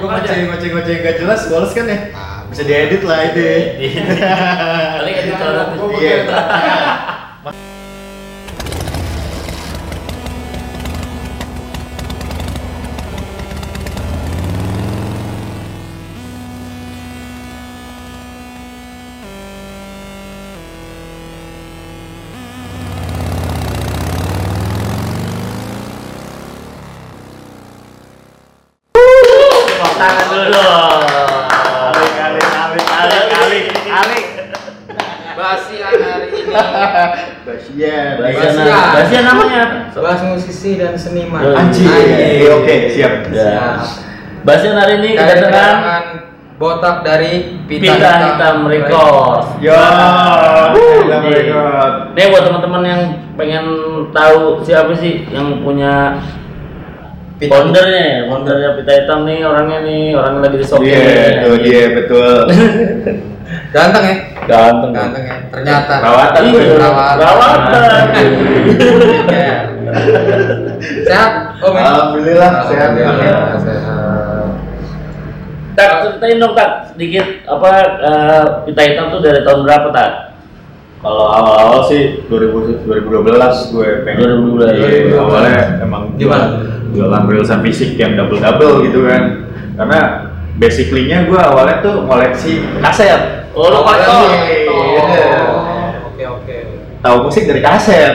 Gua ngoceh ngoceh ngoceh nggak jelas, bolos kan ya? Bisa diedit lah itu. Paling editor nanti. Iya. Dan seniman. Yoi. Anjing. Oke oke siap. Ya. Basian hari ini Dari kedatangan botak dari Pita, Pita Hitam Records. Yo. Kita Nih. buat teman-teman yang pengen tahu siapa sih yang punya Pita foundernya, foundernya Pita Hitam nih orangnya nih, orang lagi di Iya, itu dia betul. Ganteng ya? Ganteng. Ganteng ya. Ternyata. Perawatan Iya, tuh. Perawatan. perawatan. Sehat, Om. ya? Alhamdulillah sehat. Alhamdulillah, sehat. Tak ceritain dong tak sedikit apa eh, Pita Hitam tuh dari tahun berapa tak? Kalau awal-awal sih 2000, 2012 gue pengen 2012. Iya, awalnya emang Gimana? jualan rilisan fisik yang double-double gitu kan Karena basically-nya gue awalnya tuh koleksi kaset Oh, lo Oh, kolektor. Iya. Oke, oke. Tahu musik dari kaset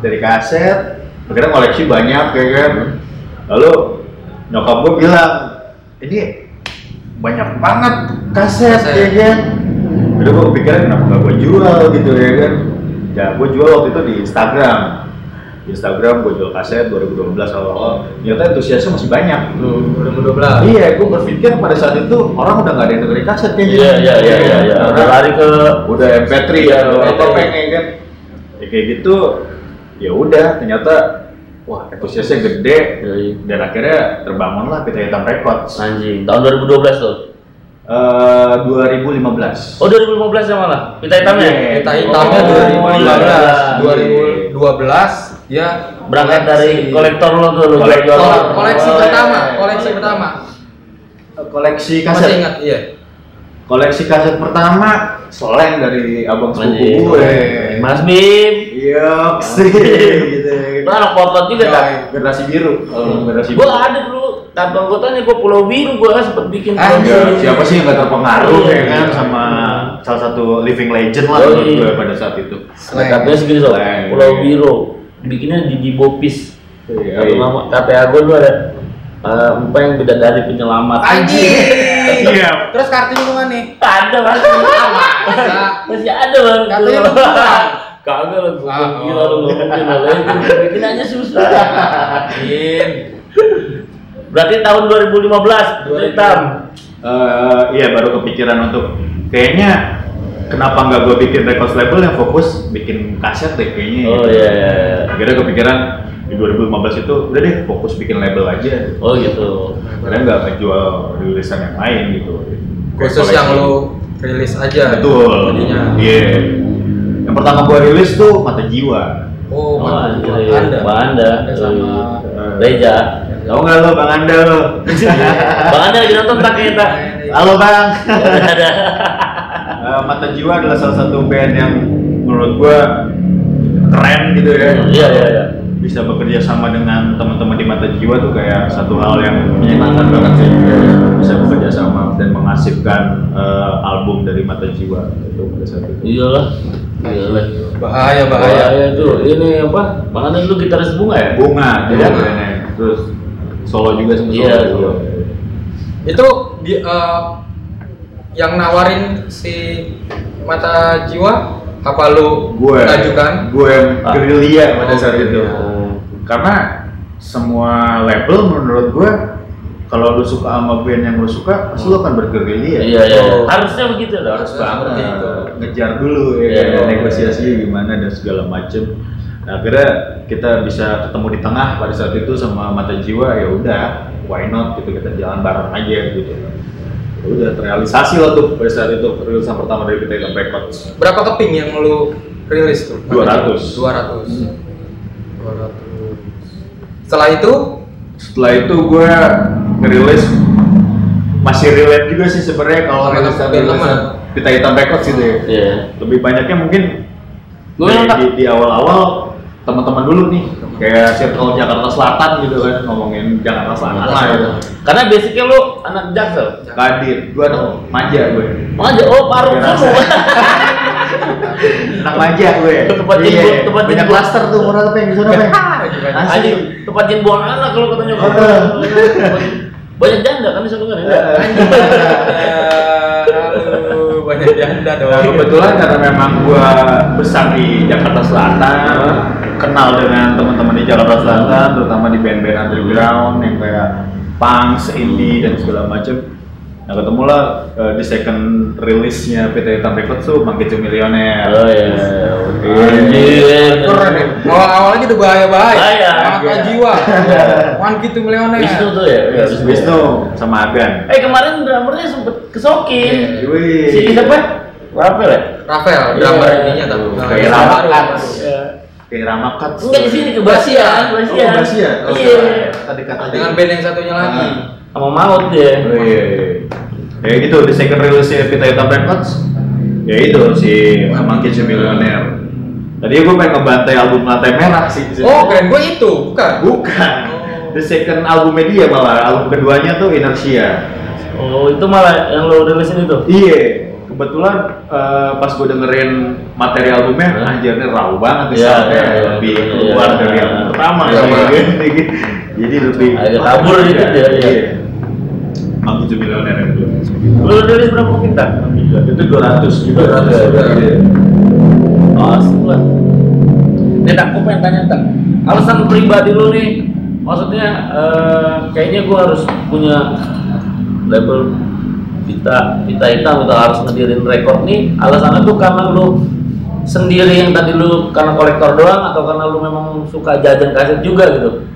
Dari kaset, akhirnya koleksi banyak ya kan Lalu nyokap gue bilang, ini banyak banget kaset, Kaset. ya kan Udah gue kepikiran kenapa gak gue jual gitu ya kan Ya gue jual waktu itu di Instagram Di Instagram gue jual kaset 2012 awal Ternyata antusiasnya masih banyak 2012. Iya, gue berpikir pada saat itu orang udah gak ada yang dengerin kaset kayak gitu Iya iya iya iya. iya. Udah lari ke udah MP3 Iya, atau MP3. apa pengen kan ya, kayak gitu ya udah ternyata wah antusiasnya gede Yoi. dan akhirnya terbangunlah Pita Hitam Records anjing tahun 2012 tuh. Eh, 2015 Oh 2015 ya malah. Pita Hitamnya. Iya. Kita hitamnya Oh, 2015. 2012 ya Berangkat dari kolektor lo tuh lo Kolektor. koleksi Oh, pertama, iya. koleksi pertama. koleksi Masih kaset ingat, iya. koleksi kaset pertama Soleng dari abang sepupu gue Mas Bim. iya sih gitu Lo anak potlot juga tak? generasi biru kalau generasi Gua ada dulu tanpa anggotanya gua Pulau Biru gua sempet bikin Ah, Pulau Ya, Biru. siapa sih yang gak terpengaruh Iya. ya kan sama salah satu living legend lah Oh, menurut iya. gue pada saat itu. Katanya segitu sob. Slang. Pulau Biru. Bikinnya di Bopis. Iya. KTA gua dulu ada eh, yang beda dari penyelamat. Anjing. Iya. Terus kartunya mana nih? Ada masih. Masa? Masih ada bang. Katanya lu kurang. Kagak lah, Ah, gila oh. lu nggak mungkin lah. Itu bikin aja susah. Bikin. Berarti tahun 2015 2015. hitam. Eh, iya baru kepikiran untuk kayaknya kenapa nggak gue bikin record label yang fokus bikin kaset deh kayaknya. Oh gitu. iya iya. iya. Akhirnya kepikiran di 2015 itu udah deh fokus bikin label aja. Oh gitu. Karena nggak ngejual rilisan yang lain gitu. Khusus yang lu rilis aja. Betul. Iya. Yang pertama gue rilis tuh Mata Jiwa. Oh, Oh, mata anjir, jiwa. iya. Anda. Bang Anda. Sama Reja. Tahu nggak lo Bang Anda lo? Bang Anda lagi nonton tak kita. Halo Bang. Ada. Eh, Mata Jiwa adalah salah satu band yang menurut gua keren gitu ya. Iya iya iya. Bisa bekerja sama dengan teman-teman di Mata Jiwa tuh kayak satu hal yang menyenangkan banget sih. Bisa bekerja sama dan menghasilkan eh, album dari Mata Jiwa itu pada saat itu. Iyalah. Iyalah. Bahaya, bahaya. Bahaya tuh. Ini apa? Bang Anda dulu gitaris bunga ya? Bunga, Bunga. bandnya. Terus solo juga sama Iya, solo. solo. Itu di, eh, yang nawarin si mata jiwa apa lu gue ajukan? gue yang Ah. gerilya pada saat itu Oh. Karena semua label menurut gue kalau lu suka sama band yang lu suka pasti lu akan bergerilya Iya iya. Oh. Harusnya begitu dong. harus banget seperti itu. ngejar dulu ya Iya, kan, iya. negosiasi gimana dan segala macem nah, akhirnya kita bisa ketemu di tengah pada saat itu sama mata jiwa ya udah why not gitu kita jalan bareng aja gitu Ya udah terrealisasi lah tuh pada saat itu rilisan pertama dari kita Records Berapa keping yang lu rilis tuh? 200. 200. Hmm. 200. Setelah itu setelah itu gue ngerilis masih relate juga sih sebenarnya kalau teman-teman. rilisan Pita Hitam Records gitu ya. Iya. Lebih banyaknya mungkin Gue di, di, di awal-awal teman-teman dulu nih kayak circle Jakarta Selatan gitu kan ngomongin Jakarta Selatan lah gitu. Karena basicnya lu anak jaksel. Kadir, gua anak manja gue. Aja, oh paruh kamu. Anak manja gue. Tempat Iya, jemput, tempat banyak klaster tuh murah apa yang di sana Peng? Aja Asli. tempatin buang anak kalau katanya Oh. Banyak janda kan di sana kan ya. Banyak janda dong. Nah, kebetulan karena memang gua besar di Jakarta Selatan, kenal dengan teman-teman di Jakarta Selatan, terutama di band-band underground yang kayak punks, indie dan segala macam. Nah ketemulah eh, di second release-nya PT Hitam Records tuh Mangkicu Millionaire. Oh iya. Anjir. Keren ya. Awal-awalnya udah bahaya-bahaya. Bahaya. Mata jiwa. One gitu milioner. Wisnu tuh ya. iya, Wisnu, Wisnu sama Agan. Eh kemarin drummernya sempet kesokin. Wih. Si siapa? Rafael ya? Rafael, drummer Iya. ininya tapi. Kayak Rama. Cuts. Kayak Rama Cuts. Enggak di sini ke Basian, Oh, Basian. Basian. Oh, Iya. Tadi kata Dengan band yang satunya lagi. Sama Maut dia. Oh, iya, iya. Ya gitu, di second release-nya Pita Hitam Records Ya itu, si Monkey Si Millionaire Tadi gue pengen ngebantai album Lantai Merah sih di situ. Oh, keren gue itu, bukan. Bukan The second album media malah, album keduanya tuh Inertia Oh, itu malah yang lo rilisin itu. Iya, kebetulan eh, pas gue dengerin materi albumnya, Hah? anjir ini raw banget Iya, soundnya iya, iya, lebih iya, keluar iya. dari yang pertama Iya, sih, iya. gitu. Jadi lebih Agak kabur dikit ya, iya. Millionaire yang belum Lo rilis berapa kita? Itu 200 juga 200 juga. Iya. Oh, lah. Nih tak, gue pengen tanya tak. Alasan pribadi lu nih, maksudnya eh, kayaknya gue harus punya label Vita, Vita hitam atau harus ngedirin rekor nih. Alasannya tuh karena lu sendiri yang tadi lu karena kolektor doang atau karena lu memang suka jajan kaset juga gitu.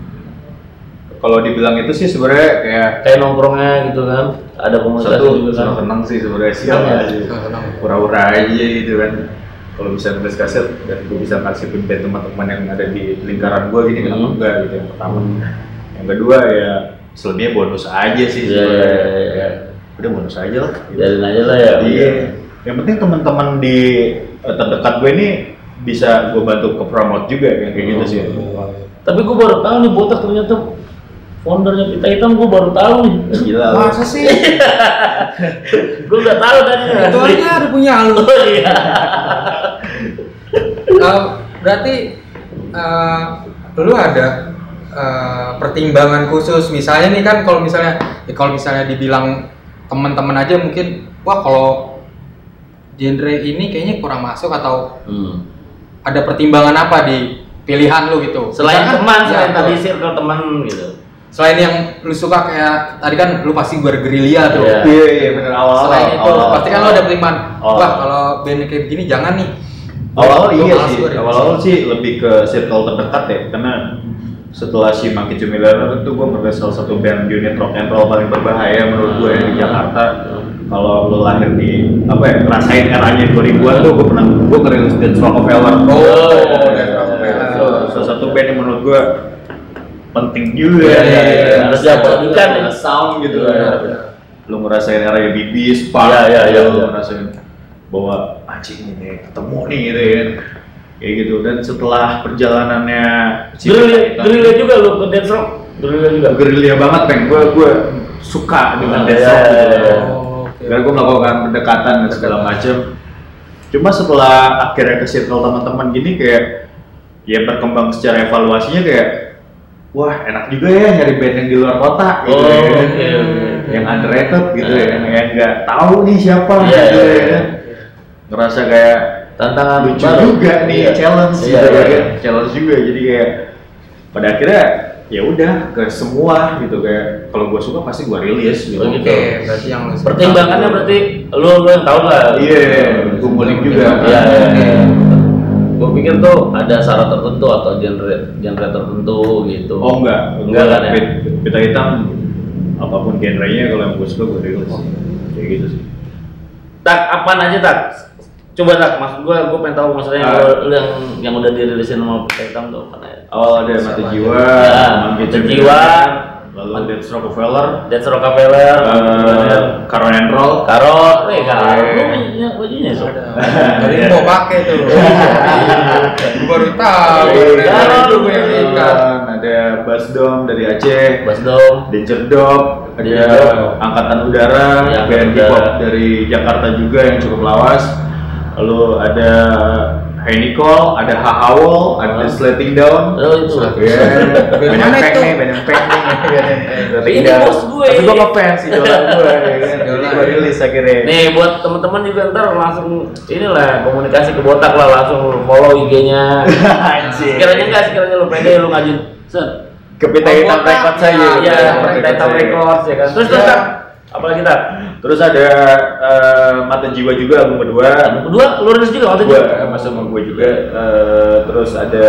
Kalau dibilang itu sih sebenarnya kayak Kayak nongkrongnya gitu kan, ada komunitas satu juga kan. senang sih sebenarnya sih Senang ya? Pura-pura aja gitu kan kalau bisa nulis kaset dan gue bisa kasih feedback teman-teman yang ada di lingkaran gue gini kenapa Hmm. enggak gitu yang pertama yang kedua ya selebihnya bonus aja sih Iya, sebenarnya. iya, iya, iya. udah bonus aja lah gitu. Jalin aja lah ya. iya yang penting teman-teman di eh, terdekat gue ini bisa gue bantu ke promote juga kayak gitu Hmm. sih Tapi gue baru tahu nih botak ternyata foundernya Pita Hitam gue baru tahu nih. gila lu. Masa sih? gue nggak tahu tadi. Itu aja ada punya lu. Oh iya. Eh, berarti eh, lu ada eh, pertimbangan khusus misalnya nih kan kalau misalnya ya kalau misalnya dibilang teman-teman aja mungkin wah kalau genre ini kayaknya kurang masuk atau Hmm. ada pertimbangan apa di pilihan lu gitu Selain Misalkan- teman, ya, selain tadi circle teman gitu. Selain yang lu suka kayak tadi kan lu pasti bergerilya tuh Iya. iya iya bener awal selain itu pasti kan lu ada awal. wah kalau band kayak begini jangan nih Awal-awal Gua iya sih, gua dari awal-awal sih lebih ke circle terdekat ya, karena setelah si Monkey Millionaire itu gue merasa salah satu band unit rock and roll paling berbahaya menurut gue ya di Jakarta. Kalau lo lahir di apa ya, ngerasain eranya 2000-an tuh gue pernah gue ngerilis Dance Rockefeller. Oh, iya. Dance Rockefeller. Salah satu band yang menurut gue penting juga Iya, iya, iya. Harus diapalkan ya. sound gitu Iya, ya. iya. Lo ngerasain era Bibis, Spark, Iya, iya, iya, lo iya. ngerasain bahwa anjing ini ketemu nih gitu ya kayak gitu dan setelah perjalanannya Gerilya, gerilya juga lu ke dance rock. Gerilya juga. gerilya banget peng gue gue suka dengan Ah, dance iya, rock iya, gitu iya. Oh, oke. dan gue melakukan pendekatan dan segala macam cuma setelah akhirnya ke circle teman-teman gini kayak ya berkembang secara evaluasinya kayak wah enak juga ya nyari band yang di luar kota gitu Oh, ya oke, oke, oke. yang underrated gitu ya Ah. yang nggak tahu nih siapa Iya, gitu iya, ya iya. ngerasa kayak Tantangan lucu baru. juga nih Iya. challenge Iya, gitu iya, ya iya. kan challenge juga jadi kayak pada akhirnya ya udah ke semua gitu kayak kalau gue suka pasti gue rilis gitu. Oh, gitu. Oke, berarti yang lu suka. Pertimbangannya berarti lu lu yang tahu lah. Iya, gue ngulik juga. Iya, iya. Oke. Gue pikir tuh ada syarat tertentu atau genre genre tertentu gitu. Oh enggak, Enggak kan ya? Pit- Pita hitam apa pun genrenya kalau yang gue suka gue rilis. Kayak gitu sih. Tak apaan aja tak? Coba tak, maksud gua gua pengen tahu maksudnya yang, Ah. yang yang udah dirilisin sama Pita Hitam tuh mana ya? Awal ada mati jiwa, Ya, Mati Jiwa, lalu Death Rockefeller, Death Rockefeller, uh, Caro and Roll, Karot, eh Karot, Oke. lu punya bajunya so. Tadi mau pakai tuh. Baru tahu. Iya, iya. dulu yang ikat. ada Bass Dom dari Aceh, Bas dong. Danger Dog, ada. Angkatan Udara, Iya, band hip hop dari Jakarta juga yang cukup lawas. Lalu ada Hey Nicole, ada Hahawol, ada Ah. Slating Down. Oh itu. Band banyak nih, banyak pek nih. Slating Ini Down. bos gue. Tapi gue ngefans idola gue, ya. Idola. Gue rilis akhirnya. Nih buat teman-teman juga ntar langsung inilah komunikasi ke botak lah langsung follow IG-nya. Anjir. Sekiranya enggak, sekiranya lu pede lu ngajin set. Ke Pita Hitam Botak. Record saja. Iya, kita hitam record ya kan. Terus terus. Tar, apalagi kita. Terus ada eh, Mata Jiwa juga album kedua. Album kedua lu rilis juga waktu itu. gue masuk sama gue juga Eh, terus ada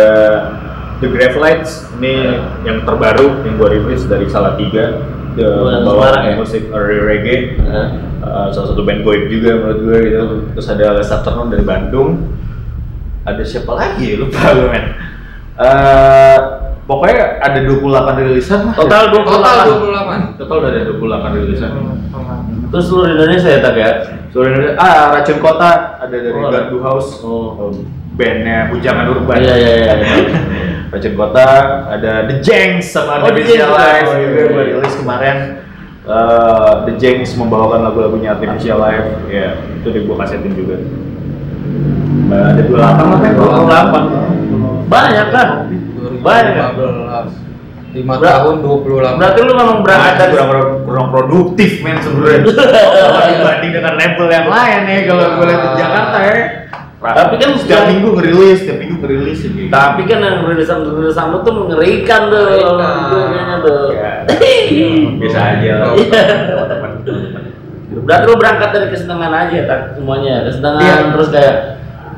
The Grave Lights ini yang terbaru yang gue rilis dari salah tiga The membawa ya? musik reggae Hah? Eh, salah satu band goib juga menurut gue gitu terus ada Les Afternoon dari Bandung ada siapa lagi ya lupa gue men Eh, pokoknya ada 28 rilisan. Total 28. Total 28. total udah ada 28 rilisan Terus lu di Indonesia ya tak ya? Seluruh Indonesia, ah Racun Kota ada dari Oh. Gardu House, Oh. bandnya Bujangan Urban. Iya iya iya. Racun Kota, ada The Jengs sama Oh, The Jengs. Life Oh, iya, juga iya. gue rilis kemarin. Eh, The Jengs membawakan lagu-lagunya Artificial Life, ya itu di gue kasetin juga. Ada 28 lah kan? 28. Banyak kan? Banyak kan? 2015. 5 Ber- tahun 28. Berarti lu memang berangkat dari kurang, kurang, kurang produktif men sebenarnya. Kalau dibanding dengan label yang lain ya kalau gue lihat di Jakarta ya. Tapi kan setiap minggu ngerilis, setiap minggu ngerilis ya, gitu. Tapi kan yang rilisan-rilisan lu tuh mengerikan tuh, Mengerikan. Tuh. Ya, bisa aja lah. Iya. Berarti lu berangkat dari kesenangan aja tak semuanya, kesenangan Iya. terus kayak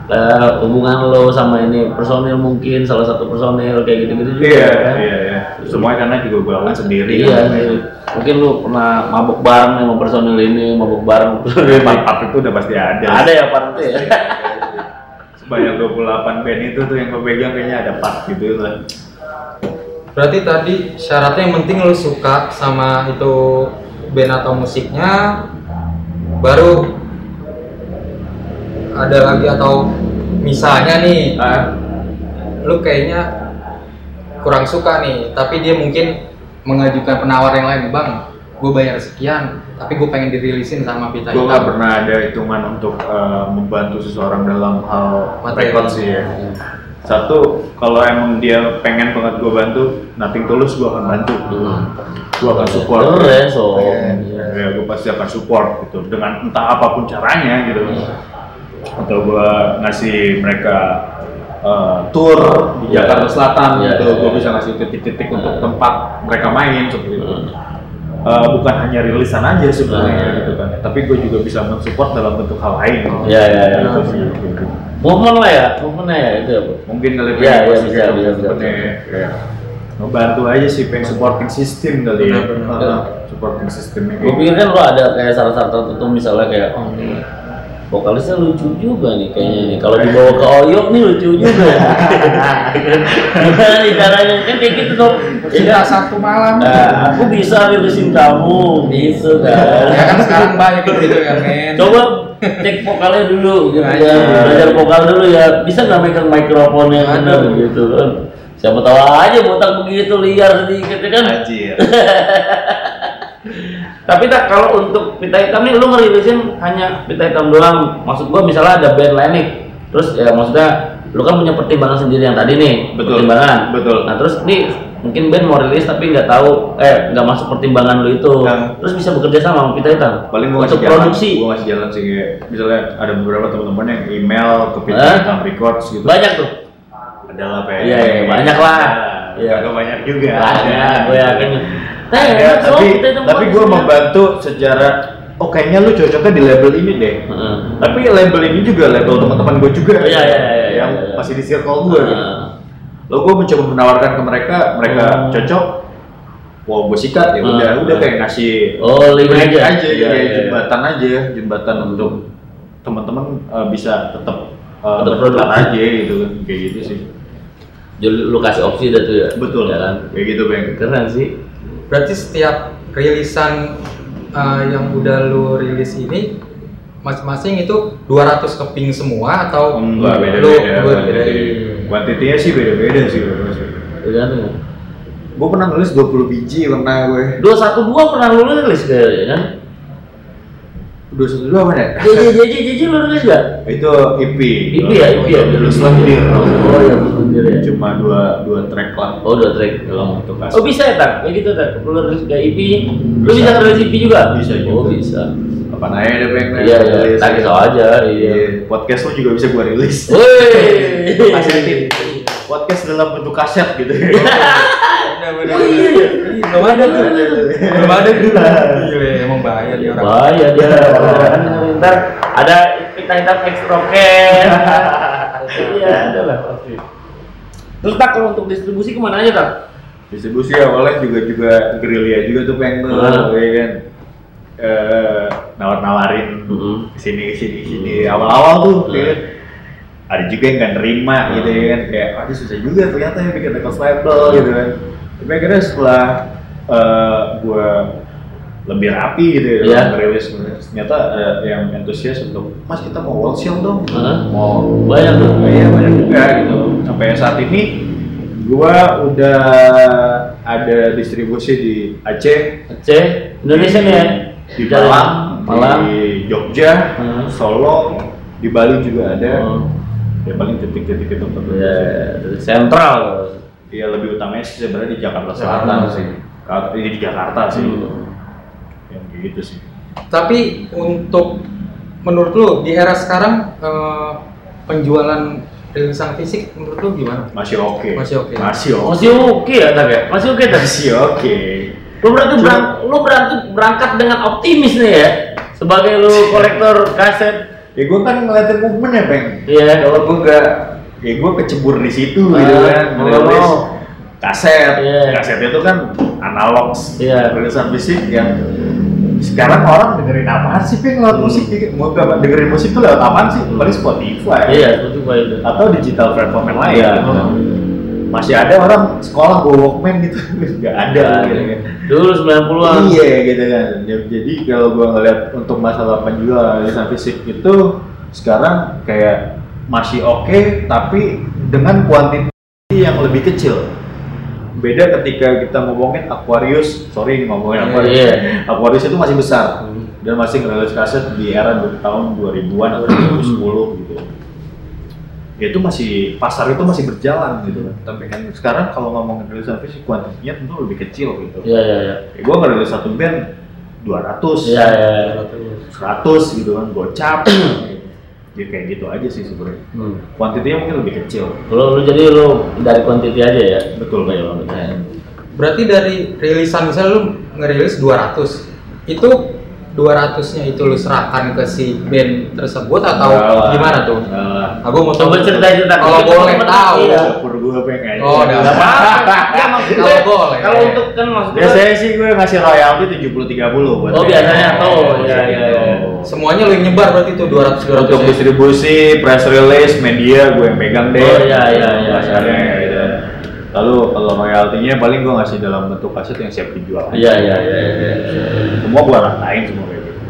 eh, hubungan lo sama ini personil mungkin salah satu personil kayak gitu-gitu juga Iya, kan? iya, iya. Semuanya karena juga gue lakukan sendiri. Iya, kan. sendiri. mungkin lu pernah mabuk bareng sama personil ini, mabuk bareng personil ini. Part-part itu udah pasti ada. Ada ya part itu ya. Sebanyak 28 band itu tuh yang gue pegang kayaknya ada part gitu lah. Berarti tadi syaratnya yang penting lu suka sama itu band atau musiknya baru ada lagi atau misalnya nih Ah, lu kayaknya kurang suka nih tapi dia mungkin mengajukan penawar yang lain bang gue bayar sekian tapi gue pengen dirilisin sama Pita gue gak pernah ada hitungan untuk eh, membantu seseorang dalam hal record sih ya. Satu, kalau emang dia pengen banget gue bantu, nothing tulus gue akan bantu. Gue akan support. Keren, so. Ya, ya gue pasti akan support gitu dengan entah apa pun caranya gitu. Atau gue ngasih mereka eh, tour di Iya. Jakarta Selatan Iya, gitu, iya, gue iya. bisa ngasih titik-titik untuk tempat mereka main seperti itu. Eh, bukan hanya rilisan aja sebenarnya Hmm. gitu kan, tapi gue juga bisa mensupport dalam bentuk hal lain. Iya, iya, iya. Gitu gitu. Movement lah ya, movement ya itu ya. Mungkin kali Iya, iya, pasti bisa, gitu, bisa, bisa. sebenarnya kayak ngebantu aja sih pengen supporting system kali ya. Supporting systemnya Gue pikir kan lo ada kayak salah-salah tertentu misalnya kayak oh ini vokalisnya lucu juga nih kayaknya nih. Kalau dibawa ke Oyok nih lucu juga. Gimana nih caranya? Kan kayak gitu dong. Ya Cinta kan? satu malam. Nah, aku bisa rilisin kamu. Gitu kan. Ya kan sekarang banyak gitu kan men. Coba cek vokalnya dulu gitu kan. Belajar vokal dulu ya. Bisa nggak megang mikrofonnya yang benar gitu kan? Siapa tahu aja botak begitu liar sedikit ya kan? Anjir. Tapi tak kalau untuk pita hitam nih lu ngerilisin hanya pita hitam doang. Maksud gua misalnya ada band lain nih. Terus ya maksudnya lu kan punya pertimbangan sendiri yang tadi nih. Betul, Pertimbangan. betul. Nah, terus nih mungkin band mau rilis tapi nggak tahu eh nggak masuk pertimbangan lu itu. Yang- Terus bisa bekerja sama sama pita hitam. paling gue untuk produksi. gue ngasih jalan sih kayak misalnya ada beberapa teman-teman yang email ke Hah? Pintu Hitam Records gitu Banyak tuh. adalah pengen Iya, iya, banyak lah. Iya. Iya. banyak juga Banyak, gue yakin. Enak, so, tapi tapi gue ya. membantu secara oh kayaknya lu cocoknya di label ini deh Heeh. tapi label ini juga label teman-teman gue juga Iya, iya, iya, yang iya, iya. masih di circle gue gitu. Heeh. Lalu gue mencoba menawarkan ke mereka, mereka Hmm. cocok. Wah, gue sikat ya Hmm. udah, udah kayak ngasih Oh, link aja. aja, Iya, iya, iya. jembatan aja, jembatan untuk teman-teman uh, bisa tetap uh, produktif. aja gitu kan, kayak gitu sih. Jadi lu kasih opsi dah tuh ya. Betul, Ya kan? kayak gitu bang. Keren sih. Berarti setiap rilisan uh, yang udah lu rilis ini masing-masing itu 200 keping semua atau Enggak lu beda-beda. beda-beda? Kuantitinya sih beda-beda sih. Tergantung ya. Gue pernah nulis 20 biji pernah gue. Dua satu dua pernah lu rilis kayaknya kan? Dua satu dua ya? JJ JJ JJ lu rilis gak? Itu EP. EP ya, EP ya? Terus lendir. Oh ya, sendiri ya. Cuma dua dua track lah. Oh udah track Dalam bentuk kaset. Oh bisa ya tak? Kayak gitu tak? Lu rilis kayak EP, lu bisa rilis EP juga? Bisa Oh juga. bisa. Apa nanya deh pengen Iya iya, tak risau aja. Iya. Podcast lu juga bisa gue rilis. Woi. Kasetin. Podcast dalam bentuk kaset gitu. Bener-bener. Ih, Belum ada tuh. Belum ada tuh. Gila, emang bahaya dia orang. Bahaya dia. Ntar ada hitam-hitam X roket. Iya, ada lah pasti. Terus tak kalau untuk distribusi ke mana aja tak? distribusi awalnya juga juga gerilya juga tuh pengen tuh ya kan Eh, nawar-nawarin Mhm. sini sini sini awal-awal tuh Hmm. ya kan. ada juga yang nggak nerima gitu ya kan kayak aduh susah juga ternyata ya bikin record label gitu kan tapi akhirnya setelah eh, gua lebih rapi gitu ya Iya. ngerilis ternyata ada yang antusias untuk mas kita mau wall show dong Hah? mau Banyak. Oh iya banyak juga gitu. Sampai saat ini gua udah ada distribusi di Aceh, Aceh, Indonesia nih ya? di Malang, Malang. di Jogja, Hmm. Solo, di Bali juga ada. Oh. Ya paling titik-titik itu. Ya, dari sentral. Iya lebih utamanya sih sebenarnya di Jakarta Selatan Hmm. sih. Kalau ini di Jakarta sih. Hmm. Yang gitu sih. Tapi untuk menurut lu di era sekarang eh, penjualan rilisan fisik menurut lu gimana? Masih oke. Masih oke. Masih oke. Masih oke ya tak ya? Masih oke tak? Masih oke. Lu berarti berang, lu berarti berangkat dengan optimis nih ya? Sebagai lu kolektor kaset. Ya gue kan ngeliatin movement ya, Peng. Iya. Kalau gue gak, ya gue kecebur di situ Ah, gitu kan, oh. ngerilis kaset. Iya. Kaset itu kan analog, Iya. rilisan fisik yang sekarang orang dengerin apaan sih, Peng, lewat Hmm. musik? Mau apa- dengerin musik tuh lewat apaan sih? Hmm. Paling Spotify. Iya, Spotify itu. Atau digital platform yang lain. Iya. gitu. Masih ada orang sekolah bawa Walkman gitu, nggak ada. gitu kan. Dulu 90-an. Iya gitu kan. Ya, Jadi kalau gua ngeliat untuk masalah penjualan rilisan fisik itu sekarang kayak masih oke tapi dengan kuantiti yang lebih kecil. Beda ketika kita ngomongin Aquarius, sorry ini ngomongin Iya, Aquarius. iya. Aquarius itu masih besar Hmm. dan masih ngerilis kaset di era tahun 2000-an atau 2010 gitu. Ya itu masih pasar itu masih berjalan gitu kan. Tapi kan sekarang kalau ngomongin rilisan fisik kuantitinya tentu lebih kecil gitu. Iya, iya, iya. Ya, gue ngerilis satu band 200, Iya, iya. iya. 100 gitu kan, gocap. ya kayak gitu aja sih sebenarnya. Hmm. Kuantitinya mungkin lebih kecil. Lu, lu jadi lu dari kuantiti aja ya? Betul, Iya, betul. iya. Berarti dari rilisan misalnya lu ngerilis 200 itu 200-nya itu lu serahkan ke si band tersebut atau Enggak lah. gimana tuh? Enggak lah. Aku mau Coba cerita-cerita. Kalau Kita boleh tahu. Iya. Gue pengen. Oh, udah. Apa-apa. Maksud Kalau boleh. Kalau untuk kan maksud gue. Biasanya sih gue ngasih royalti 70-30 buat Oh, biasanya tuh. Iya, iya. Semuanya lu yang nyebar berarti itu 200 200 Untuk ya? distribusi, press release, media gue yang pegang deh. Oh, iya, iya, iya, Kasarnya iya. gitu. Lalu kalau royaltinya paling gue ngasih dalam bentuk kaset yang siap dijual. Iya, iya, iya. iya. Semua gue ratain semua kayak gitu.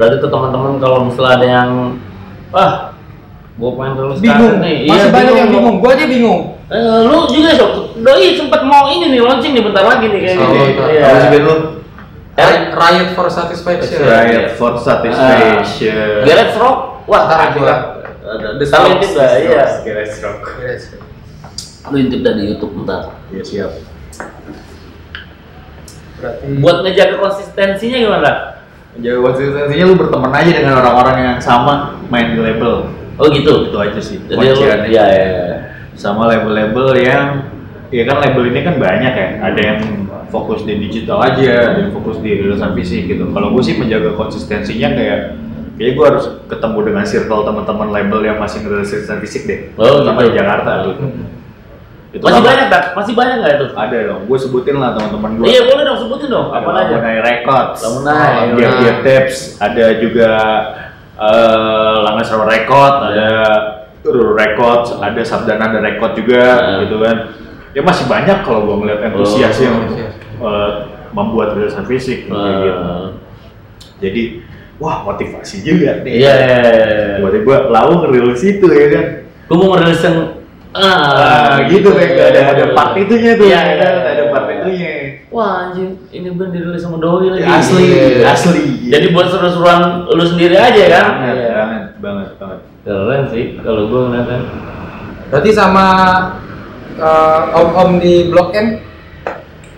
Berarti tuh teman-teman kalau misalnya ada yang wah gua pengen terus bingung kaset nih. masih Iya, banyak yang bingung gua aja bingung Eh, lu juga sok doi sempet mau ini nih launching nih bentar lagi nih kayak Oh. Iya. Sih lu? Riot, Riot for Satisfaction Riot for Satisfaction. Garage Rock. Wah, Ntar gua- lah. Ada intip dah, iya. Garage Rock. Lu intip dah di YouTube bentar. Iya siap. berarti Buat ngejaga konsistensinya gimana? Jaga konsistensinya lu berteman aja dengan orang-orang yang sama main di label. Oh gitu. Itu aja sih. Jadi lu iya iya. iya. Sama label-label yang ya kan label ini kan banyak ya. Ada yang fokus di digital aja, yang fokus di rilisan fisik gitu. Kalau gue sih menjaga konsistensinya kayak kayak gue harus ketemu dengan circle teman-teman label yang masih ngerilis rilisan fisik deh. Oh, Terutama gitu. di Jakarta gitu. Itu Masih apa? banyak tak? Masih banyak nggak itu? Ada dong. Gue sebutin lah teman-teman gue. Iya boleh dong sebutin dong. Apa aja? Lamunai Records, Lamunai, Lamunai. Gear Tapes, ada juga eh Langas Record, ada Ruru Records, ada Sabdana ada Record juga, Hmm. gitu kan. Ya masih banyak kalau gue ngeliat entusias Oh, yang. Eh, membuat rilisan fisik gitu. Ah. Jadi wah motivasi juga nih. Iya, iya, iya. Tiba-tiba lau ngerilis itu ya kan. Gue mau ngerilis yang Ah, gitu kayak ada ada part itunya tuh. Iya, ya kan? Ada part itunya. Wah anjing, ini band dirilis sama Doi lagi. Asli, Iya. asli. Jadi buat seru-seruan lu sendiri aja kan? banget, Iya. banget, banget, banget. Keren sih kalau gue ngeliatnya. Berarti sama eh, om-om di Blok M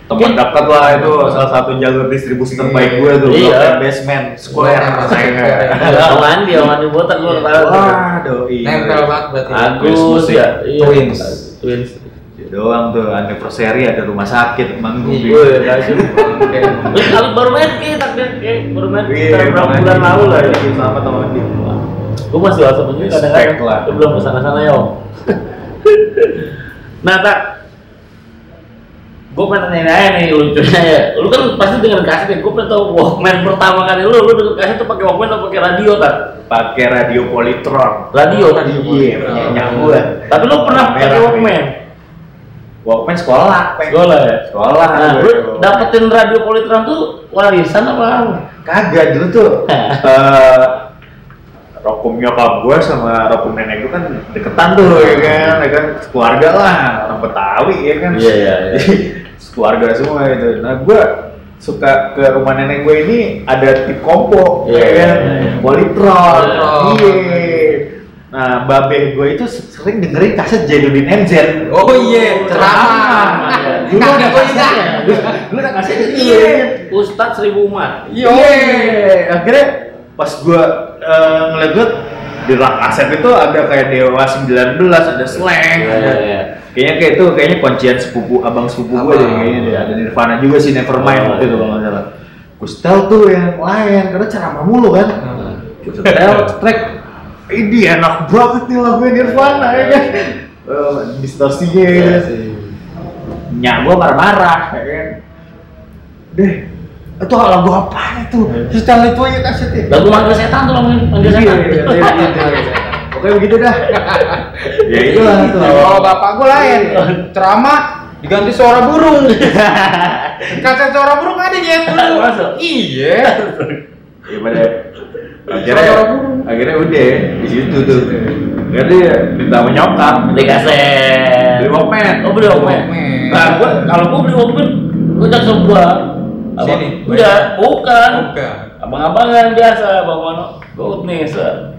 Teman dekat lah itu salah satu jalur distribusi terbaik gue tuh. Iya. Basement Square. Iya. Om Andi, Om Andi botak gue tahu. Wah, doi. nempel banget berarti. Agus ya, iya. Twins. Twins. Doang tuh anniversary ada rumah sakit manggung. Iya. Kali baru main kayak baru main sekitar berapa bulan lalu lah. ya. Sama teman di Gue masih WhatsApp Respect kadang-kadang. belum ke sana sana ya Om. nah tak. Gue pengen nanya aja nih lucunya ya. Lu kan pasti dengan kaset ya. Gue pengen tahu Walkman pertama kali lu, lu dengan kaset tuh pakai Walkman atau pakai radio tak? pakai radio Polytron. Radio kan? Iya, nyamuk lah. Tapi lu pernah pakai Walkman? Walkman sekolah. Sekolah ya? Sekolah. Nah, lu dapetin radio Polytron tuh warisan apa? Kagak dulu tuh. eh rokum nyokap gue sama rokum nenek gue kan deketan tuh ya kan, ya kan keluarga lah orang Betawi ya kan. Iya, iya, iya. Keluarga semua itu. Nah gue suka ke rumah nenek gue ini ada tip kompo, Iya, ya kan, iya, iya. Polytron. Polytron. Iya. Nah, babe gue itu sering dengerin kaset Jainuddin MZ. Oh iya, ceramah. Dulu ada iya. kasetnya. Dulu ada kasetnya. Iya. Ustadz seribu umat. Iya. Akhirnya pas gua eh, ngeliat di rak kaset itu ada kayak Dewa 19, ada slang, Iya, ada iya, iya. Kayaknya kayak itu kayaknya kuncian sepupu abang sepupu gue deh kayaknya deh. ada Nirvana juga sih Nevermind Oh, waktu itu iya. kalau nggak salah. Gue setel tuh yang lain karena ceramah mulu kan. Gue setel track ini enak banget nih lagu Nirvana ya kan. Distorsinya ya Iya kan. sih. Nyak gua marah-marah ya kan. Deh, itu lagu apa itu? Setel itu aja kasetnya. Lagu manggil setan tuh lagu manggil Iya, setan. Pokoknya begitu dah. ya itulah tuh. Kalau bapak gue lain, ceramah diganti suara burung. Kaca suara burung ada gitu. Masuk. Iya. Ya pada akhirnya Suara burung. akhirnya udah di situ tuh. Jadi minta sama nyokap. Beli kaset. Beli Walkman. Oh beli Walkman. Nah, gua kalau gua beli Walkman, gua cak sebuah. Abang, Sini. Enggak, bukan. Bukan. Abang-abangan biasa, Bang Mano. Gua nih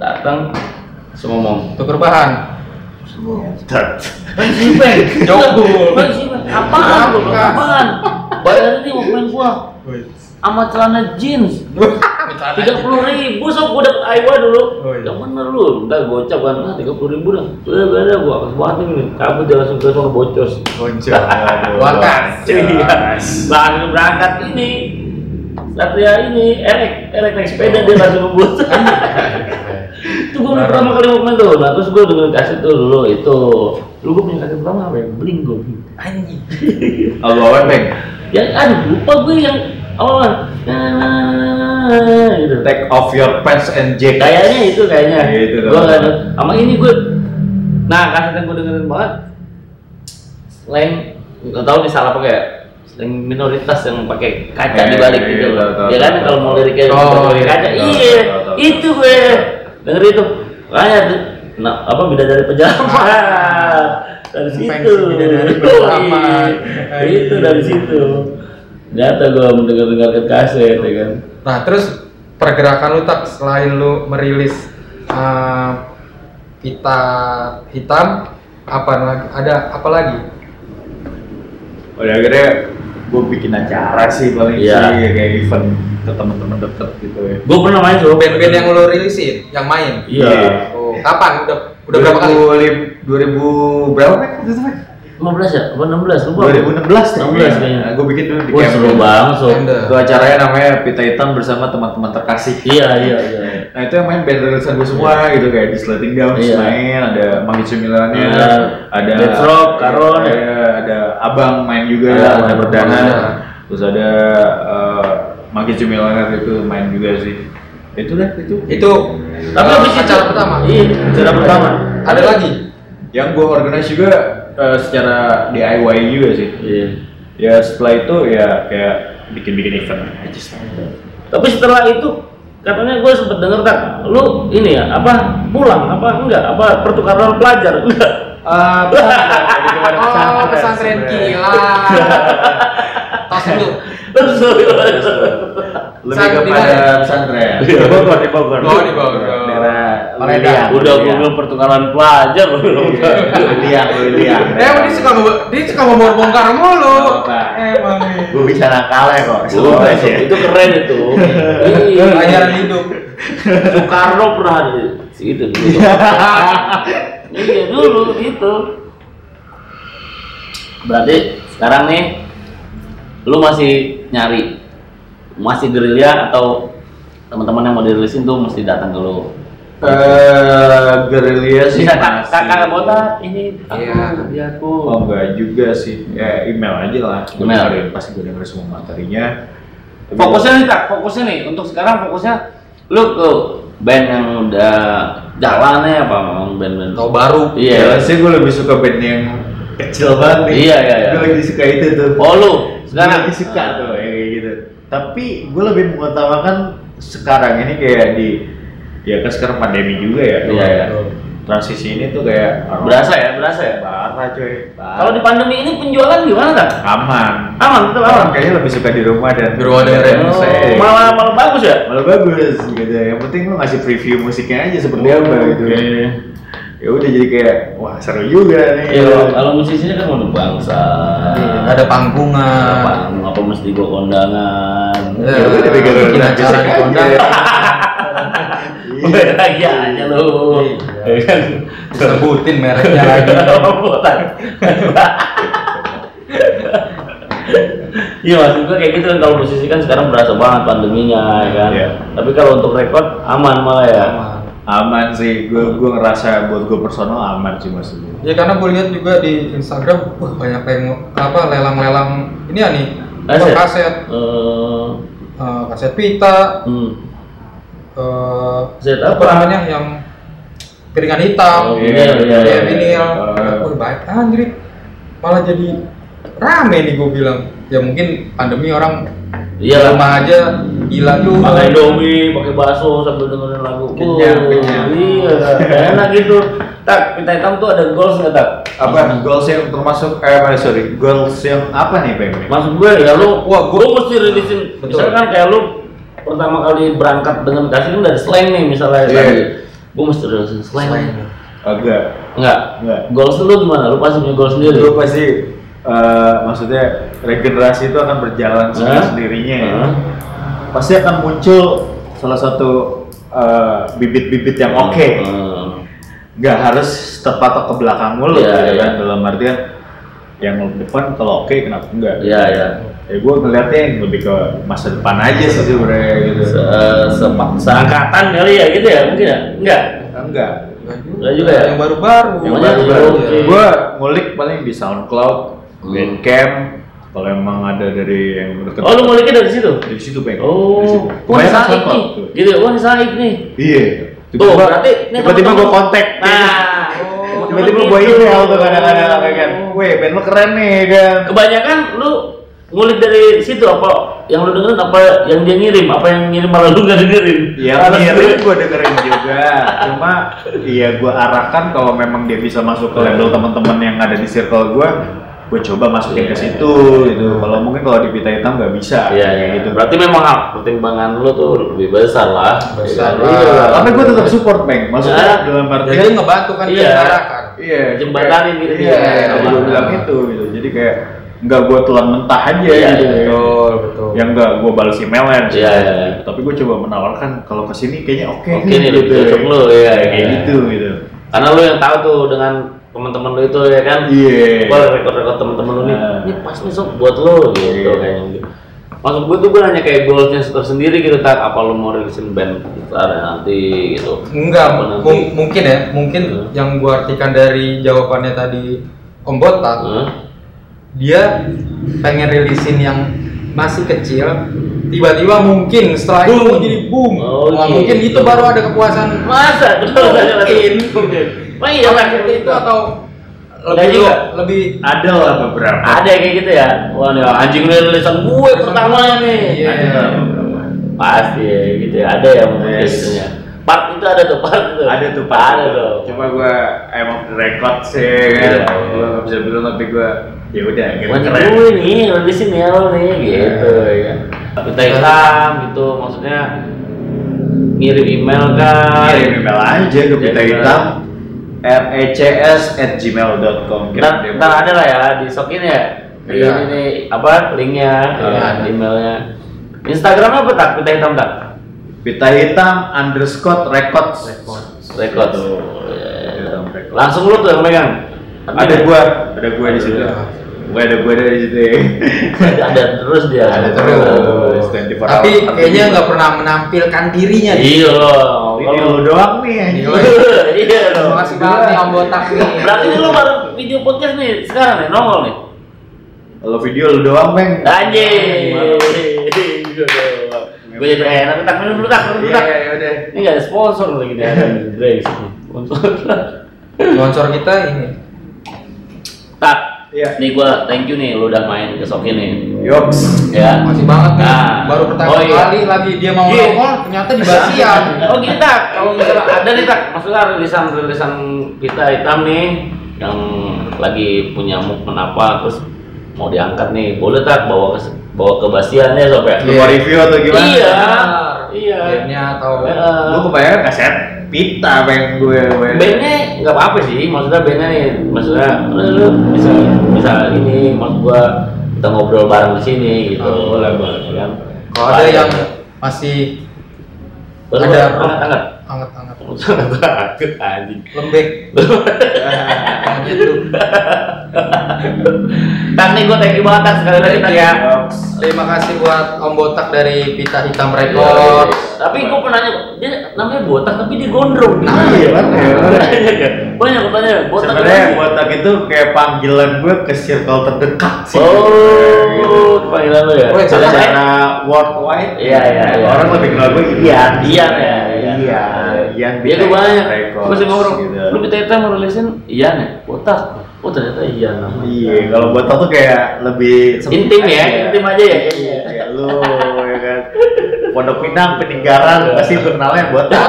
datang semua ngomong. Tuker bahan. Tet. Bang Jokul. Bang Sipeng, apaan? Bayar ini Walkman gua sama celana jeans. tiga puluh ribu sok gua dapet Aiwa dulu yang bener lu ntar gocap kan ah tiga puluh ribu dah udah udah udah gua kasih banget ini cabut dia langsung ke sana bocos Boncos. Wakas. iya langsung berangkat ini Satria ini erek erek naik sepeda dia langsung ngebut itu gua beli pertama kali Walkman tuh nah terus gua dengan kaset tuh dulu itu. Dulu gua punya kaset pertama apa ya bling bling Anjing. Lagu apa, Peng? yang aduh lupa gue yang awal. Nah, gitu. Take off your pants and jacket. kayaknya itu kayaknya. Iya, itu gue nggak ada sama ini gue nah kaset yang gue dengerin banget. Selain nggak tahu nih salah pakai selain minoritas yang pakai kaca Eh, di balik iya, gitu ya kan kalau mau liriknya Oh, pakai iya, kaca iya itu gue denger itu makanya tuh, nah apa beda dari pejabat dari situ Pensi bidadari pejabat. Iya, itu dari situ Nyata gue mendengar dengarkan kaset ya kan Nah, terus pergerakan lu tak selain lu merilis eh, pita hitam apa lagi? Ada apa lagi? Udah akhirnya gue bikin acara sih paling Iya. sih kayak event ke teman-teman deket gitu ya. gue pernah main tuh Band-band yang lu rilisin, yang main. iya Oh, kapan? Udah udah berapa kali? 2000, 2000 berapa Pak? 15 ya? Apa 16? Lupa 2016 16 kayaknya. Nah, gue bikin dulu di Wah seru banget so. Itu acaranya namanya Pita Hitam bersama teman-teman terkasih. Iya iya iya Nah itu yang main band rilisan gue semua gitu kayak di Slating Gums Iya. main, ada Mangi Cemilannya, Ada ada Death Rock, Karon, ya? ada, ada Abang main juga, Iya, ada Perdana, terus ada uh, Mangi Cemilannya itu main juga sih. Itu dah itu. Itu Tapi eh, habis itu acara pertama. Iya acara pertama Ada lagi? Yang gue organize juga uh, secara DIY juga sih. Iya ya setelah itu ya kayak bikin-bikin event aja sih. Tapi setelah itu katanya gue sempet denger tak, lu ini ya apa pulang apa enggak apa pertukaran pelajar enggak? Ah, pesantren. Jadi kemarin Oh, pesantren kilat. Tos dulu. Terus Lebih Pesantren kepada pesantren. Di Bogor, di Bogor. Oh, di Bogor. Paledang. Liliang. udah gue bilang pertukaran pelajar lu. Liliang, Liliang. Eh, dia suka dia suka mau bongkar mulu. Emang nih. Gue bisa nakalnya kok. Wah, Semua itu, itu keren itu. Iya. Pelajaran hidup. Soekarno pernah di situ dulu. iya dulu gitu. Berarti sekarang nih lu masih nyari masih gerilya atau teman-teman yang mau dirilisin tuh mesti datang ke lu. Eh, gerilya sih Bisa kak kakak botak ini aku Iya. dia aku. Oh enggak juga sih, ya email aja lah. Email. dengerin, pasti gue denger semua materinya. Tapi Fokusnya nih kak, fokusnya nih untuk sekarang fokusnya lu ke band yang udah jalan ya apa memang band-band Tahu baru. Iya. Ya sih gue lebih suka band yang kecil banget nih. Iya, iya, iya. Gue lagi suka itu tuh. Oh lu sekarang lagi suka tuh kayak gitu. Tapi gue lebih mengutamakan sekarang ini kayak di ya kan sekarang pandemi juga ya. Iya, iya. Transisi ini tuh kayak orang- berasa ya, berasa ya. parah coy. Parah. Kalau di pandemi ini penjualan gimana kan? aman. Aman, betul aman. Orang kayaknya lebih suka di rumah dan Di rumah dengerin Oh, malah malah bagus ya. malah bagus gitu yang penting lu ngasih preview musiknya aja seperti Oh, apa gitu oke. ya udah jadi kayak wah seru juga nih Iya, kalau- kalau musisinya kan udah bangsa. Iya, Ada panggungan. apa, apa mesti gua kondangan. Ya, Ya udah bikin acara acara di kondang. Iya. Lagi aja lu. Iya. Ya kan? Sebutin mereknya lagi. Iya maksud gue kayak gitu kan kalau musisi kan sekarang berasa banget pandeminya ya kan. Iya. Tapi kalau untuk rekod aman malah ya. aman sih gue gue ngerasa buat gue personal aman sih maksudnya Ya karena gue lihat juga di Instagram, wah banyak yang apa lelang-lelang ini ya nih, Kaset? kaset, kaset, Eh, eh, kaset pita, hmm. Eh, Kaset apa namanya yang piringan hitam, Oh, iya, iya, ya iya. vinil, Eh. baik anjir, malah jadi rame nih gue bilang, ya mungkin pandemi orang Iya rumah aja gila juga. Pakai domi, pakai bakso sambil dengerin lagu. Kenyang, kenyang. Iya, enak gitu. Tak, pita hitam tuh ada goals nggak tak? apa goals yang termasuk eh sorry goals yang apa nih pengen Maksud gue ya lu, Wah, gua- lu mesti rilisin. Misalkan kayak lu pertama kali berangkat dengan kasih kan dari slang nih misalnya Iya. tadi. Gue mesti rilisin slang. agak Enggak. Enggak. Goals lu gimana? Lu pasti punya goals sendiri. gue pasti eh, maksudnya regenerasi itu akan berjalan Hah? sendiri sendirinya ya pasti akan muncul salah satu eh, bibit-bibit yang oke Hmm. nggak harus terpatok ke belakang mulu Iya, gitu iya. kan dalam artian yang depan kalau oke kenapa enggak Iya, iya. ya gue ngeliatnya yang lebih ke masa depan aja sih sebenarnya gitu Se sepa- seangkatan kali ya gitu ya mungkin ya? Enggak. enggak Enggak juga ya? Yang baru-baru. yang Oh, yang baru baru, baru oke. gue ngulik paling di SoundCloud Hmm. Bandcamp kalau emang ada dari yang deket Oh, lu nguliknya dari situ? dari situ pengen Oh, dari situ. wah Said nih, gitu ya, wah ini Said nih. iya Tuh, berarti ini tiba-tiba gue kontak Nah, Oh, tiba-tiba gitu. gue email tuh kadang-kadang kan weh band lu keren nih kan Kebanyakan lu ngulik dari situ apa yang lu dengerin apa yang dia ngirim apa yang ngirim malah lu nggak dengerin Ya ngirim gue. dengerin juga, cuma iya gue arahkan kalau memang dia bisa masuk ke label teman-teman yang ada di circle gue, gue coba masukin ke situ gitu. Kalau mungkin kalau di pita hitam nggak bisa, Iya, kayak iya. gitu. Berarti memang hak pertimbangan lu tuh lebih besar lah. Besar Iya. lah. Iya. Tapi gue tetap support, Bang. Maksudnya Ah. dalam Jadi artian ngebantu kan Iya. dia diarahkan. Iya, Jembatanin gitu Iya, tadi gue Iya. bilang itu gitu. Jadi kayak nggak gue telan mentah aja Iya, gitu. iya, Betul, betul. Yang nggak gue balas emailnya. Iya, iya, iya. Tapi gue coba menawarkan kalau ke sini kayaknya oke. Oke nih, lebih cocok lu, iya, Kayak iya. gitu gitu. Karena lu yang tahu tuh dengan teman-teman lu itu ya kan. Iya. Gua rekod-rekod teman-teman lu nih. Nah. Ini pas nih sob buat lu gitu Iya. kayaknya gitu. Maksud gue tuh gue nanya kayak goalsnya tersendiri gitu tak apa lu mau rilisin band besar nanti gitu Enggak, nanti? mung- mungkin ya, mungkin Hmm. yang gua artikan dari jawabannya tadi Om Botak, Hah? dia pengen rilisin yang masih kecil, tiba-tiba mungkin setelah itu Boom. jadi boom. Oh, gitu. mungkin itu baru ada kepuasan masa mungkin. Wah iya lah Kalau seperti itu atau lebih juga. lebih Ada lah beberapa. Ada kayak gitu ya. Wah, nih anjing tulisan gue pertama nih. Iya. Ada beberapa. Pasti ya, gitu ya. Ada ya mungkin Yes. gitunya. Part itu ada tuh, part itu. Ada tuh Pak. Ada tuh. Cuma gua emang record sih kan. Iya, iya. Gua nggak bisa bilang tapi gua ya udah gitu keren. gue nih, lo di sini ya lo nih, gitu ya. Kita hitam gitu, maksudnya ngirim email kan. Kirim email aja ke Kirim hitam recs at gmail.com Ntar, ada lah ya, disokin ya. Di Iya. ini nih, apa linknya, Iya, ya, ada. emailnya. Instagramnya apa tak? Kita hitam tak? pita hitam underscore records Record. Tuh. Ya, Hitam records. Langsung lu tuh yang megang. ada gua ada gua di situ Gua ada gua ada di situ ada, ada terus dia. ada terus 24 tapi kayaknya nggak pernah menampilkan dirinya nih. Iya loh. lu doang nih. Iya loh. Terima kasih banget nih Om Botak nih. Berarti lu baru video podcast nih sekarang nih nongol nih. kalau video lu doang bang Anjing. Gue jadi enak, tak minum dulu tak, minum dulu iya tak. iya Ini gak ada sponsor lagi nih, ada. Sponsor. Sponsor kita ini. Tak, iya nih gua thank you nih, lu udah main ke Soki nih. yoks Ya. Masih banget nih. Nah. Baru pertama Oh, iya. kali lagi dia mau Iya. nongol ternyata di Basian. Oh gitu tak, kalau misalnya ada nih tak, maksudnya rilisan-rilisan kita hitam nih yang lagi punya movement apa terus mau diangkat nih, boleh tak bawa ke bawa ke Basian ya sob ya? lu mau review atau gimana Iya. Iya. Bandnya atau Heeh. gua kebayang kaset pita bang gue gue bandnya nggak apa-apa sih maksudnya bandnya nih maksudnya lu, bisa bisa ini maksud gua kita ngobrol bareng di sini gitu Oh, boleh boleh kan kalau ada yang masih Boleh, ada boleh. angkat angkat hangat-hangat Takut anjing lembek. Tuh. tak nih gua thank you banget sekali lagi ya. Terima kasih buat Om Botak dari Pita Hitam Record. tapi gua pernah nanya dia namanya botak tapi dia gondrong Nah, iya, kan, iya, banyak banyak pertanyaan botak Sebenarnya botak itu kayak panggilan gue ke circle terdekat sih. oh panggilan lu ya Oh, sama secara worldwide. Iya, iya, iya. Orang lebih kenal gue Ian. Ian ya, Iya, Ian. Iya tuh banyak. Gue sih ngobrol. gitu. Lu minta kita mau rilisin Ian ya? Botak. Oh ternyata Ian namanya. Iya, kalau botak tuh kayak lebih Intim ya, intim aja ya. Iya, kayak lu ya kan. Pondok Pinang, Peninggaran, pasti lu kenalnya botak.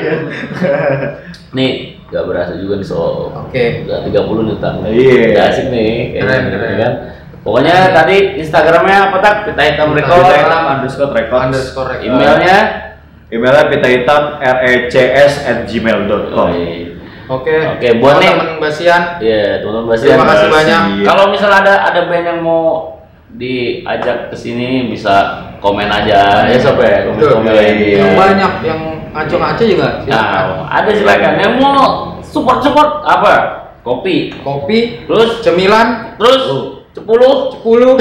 Iya. Nih, gak berasa juga nih so. Oke. Udah 30 nih tak. Iya. Udah asik nih. kayaknya, Keren, keren. ya kan. Pokoknya tadi Instagramnya apa tak? Kita hitam Pita record. Pita hitam underscore records. Underscore record. Emailnya. Emailnya pita hitam recs at gmail.com. Oh, iya. Oke. Oke, buat nih. teman Basian. Iya, teman-teman Basian. Terima kasih banyak. Kalau misalnya ada ada band yang mau diajak ke sini bisa komen aja ya sob ya komen Betul. komen Yang banyak yang ngaco-ngaco juga. nah ada silakan yang mau support support apa kopi Kopi, terus cemilan, terus sepuluh sepuluh,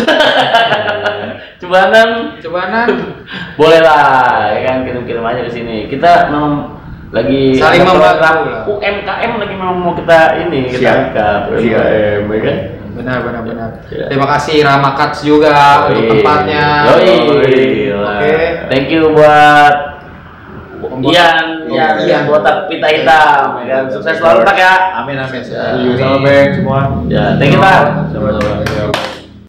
cebanan cobanan. boleh lah ya kan kirim kirim aja ke sini kita memang lagi Saling membantu. UMKM lagi memang mau kita ini kita Siap. angkat. UMKM ya kan Benar, benar, benar. Iya. Terima kasih Rama Cuts juga untuk Yoi. tempatnya. Yoi. Oke. Thank you buat Om Ian, Botak. Ian, Ian botak pita hitam, ya kan? Sukses selalu tak ya. Amin amin. Ya. Sama Bang semua. Ya, thank you. Sama-sama.